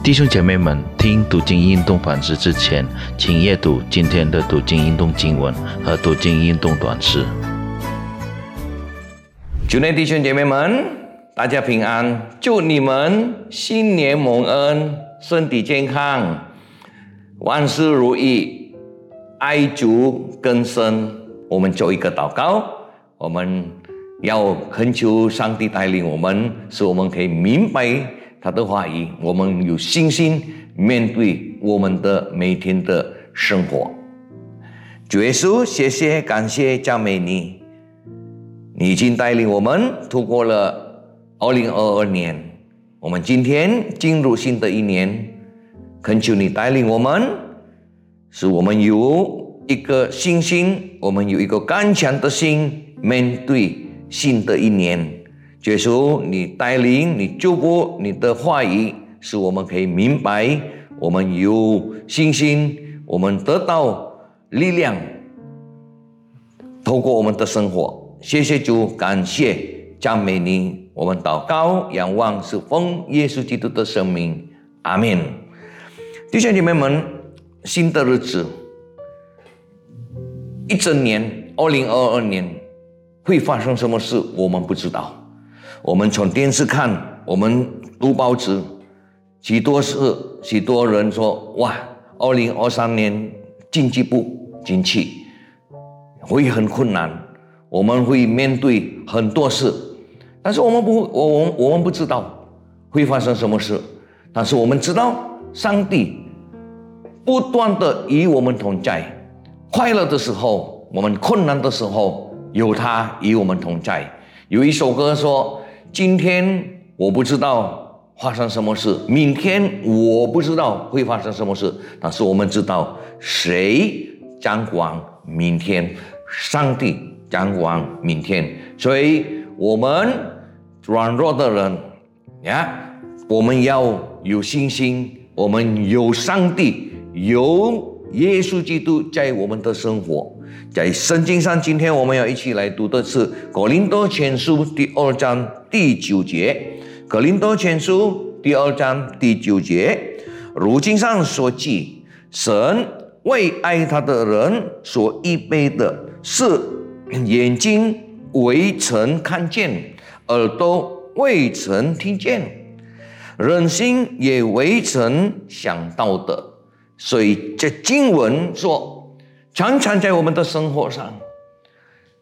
弟兄姐妹们，听读经运动反思之前，请阅读今天的读经运动经文和读经运动短诗。主内弟兄姐妹们，大家平安！祝你们新年蒙恩，身体健康，万事如意，爱足更深。我们做一个祷告，我们要恳求上帝带领我们，使我们可以明白。他的话语，我们有信心面对我们的每天的生活。主耶稣，谢谢感谢赞美你，你已经带领我们度过了二零二二年，我们今天进入新的一年，恳求你带领我们，使我们有一个信心，我们有一个刚强的心，面对新的一年。耶稣，你带领，你祝福，你的话语使我们可以明白，我们有信心，我们得到力量，透过我们的生活。谢谢主，感谢赞美你，我们祷告仰望是奉耶稣基督的生命，阿门。弟兄姐妹们，新的日子，一整年，二零二二年会发生什么事，我们不知道。我们从电视看，我们读报纸，许多事许多人说：“哇，二零二三年经济不景气，会很困难，我们会面对很多事。”但是我们不，我我我们不知道会发生什么事。但是我们知道，上帝不断的与我们同在。快乐的时候，我们困难的时候，有他与我们同在。有一首歌说。今天我不知道发生什么事，明天我不知道会发生什么事，但是我们知道谁掌管明天，上帝掌管明天，所以我们软弱的人呀，我们要有信心，我们有上帝，有耶稣基督在我们的生活。在圣经上，今天我们要一起来读的是《格林多前书》第二章第九节。《格林多前书》第二章第九节，如经上所记，神为爱他的人所预备的是眼睛未曾看见，耳朵未曾听见，人心也未曾想到的。所以这经文说。常常在我们的生活上，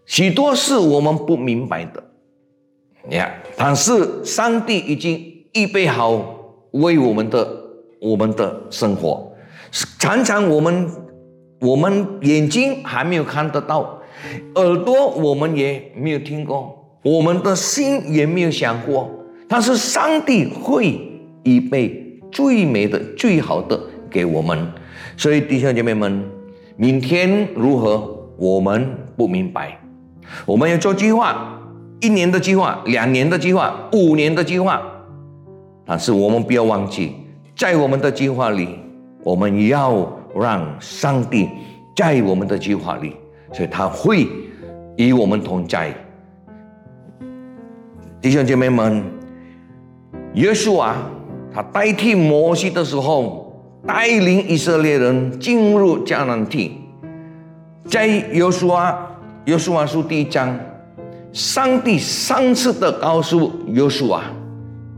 许多是我们不明白的，呀，但是上帝已经预备好为我们的我们的生活。常常我们我们眼睛还没有看得到，耳朵我们也没有听过，我们的心也没有想过，但是上帝会预备最美的、最好的给我们。所以弟兄姐妹们。明天如何？我们不明白。我们要做计划，一年的计划，两年的计划，五年的计划。但是我们不要忘记，在我们的计划里，我们要让上帝在我们的计划里，所以他会与我们同在。弟兄姐妹们，耶稣啊，他代替摩西的时候。带领以色列人进入迦南地，在约书亚约书亚书第一章，上帝三次的告诉约书亚，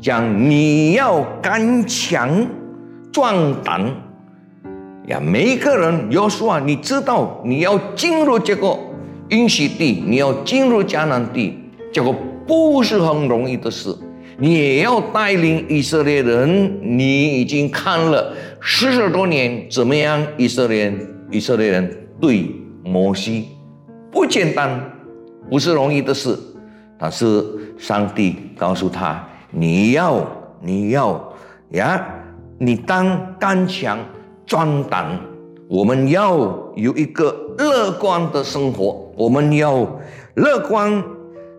讲你要刚强壮胆呀！每一个人约书亚，你知道你要进入这个应许地，你要进入迦南地，这个不是很容易的事。你也要带领以色列人，你已经看了四十多年，怎么样？以色列人以色列人对摩西不简单，不是容易的事。但是上帝告诉他：你要，你要呀，你当刚强壮胆。我们要有一个乐观的生活，我们要乐观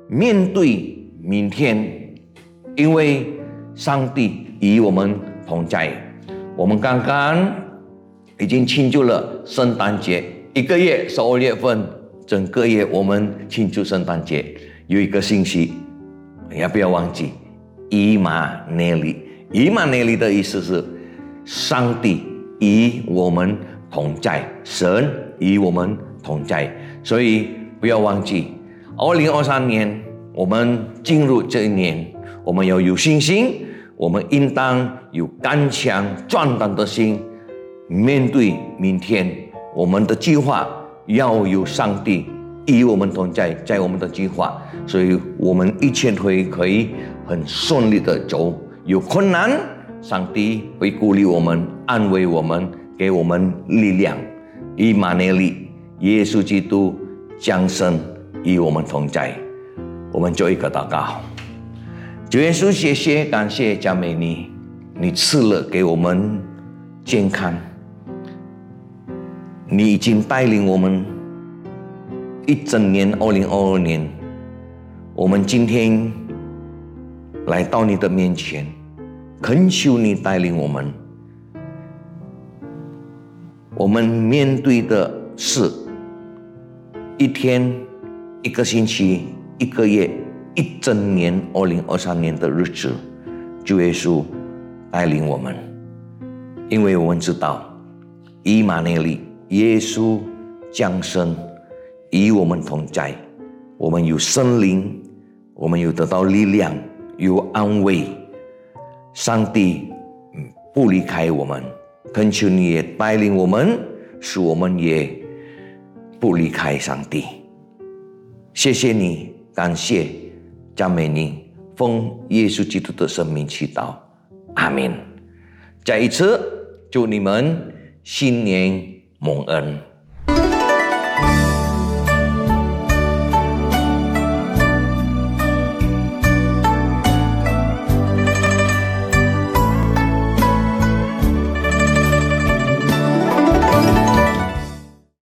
面对明天。因为上帝与我们同在，我们刚刚已经庆祝了圣诞节，一个月十二月份，整个月我们庆祝圣诞节。有一个信息，也不要忘记，伊玛内利。伊玛内利的意思是上帝与我们同在，神与我们同在。所以不要忘记，二零二三年我们进入这一年，我们要有信心，我们应当有刚强壮胆的心，面对明天。我们的计划要有上帝与我们同在，在我们的计划，所以我们一切会可以很顺利的走。有困难，上帝会鼓励我们，安慰我们，给我们力量。以马内利，耶稣基督降生与我们同在。我们做一个祷告。主耶稣，谢谢，感谢加美尼，你赐了给我们健康。你已经带领我们一整年，二零二二年，我们今天来到你的面前，恳求你带领我们。我们面对的是一天、一个星期、一个月、一整年，二零二三年的日子，主耶稣带领我们，因为我们知道以马内利。耶稣降生，与我们同在，我们有生灵，我们有得到力量，有安慰。上帝不离开我们，恳求你也带领我们，使我们也不离开上帝。谢谢你，感谢赞美你，奉耶稣基督的生命祈祷，阿门。再一次祝你们新年。蒙恩。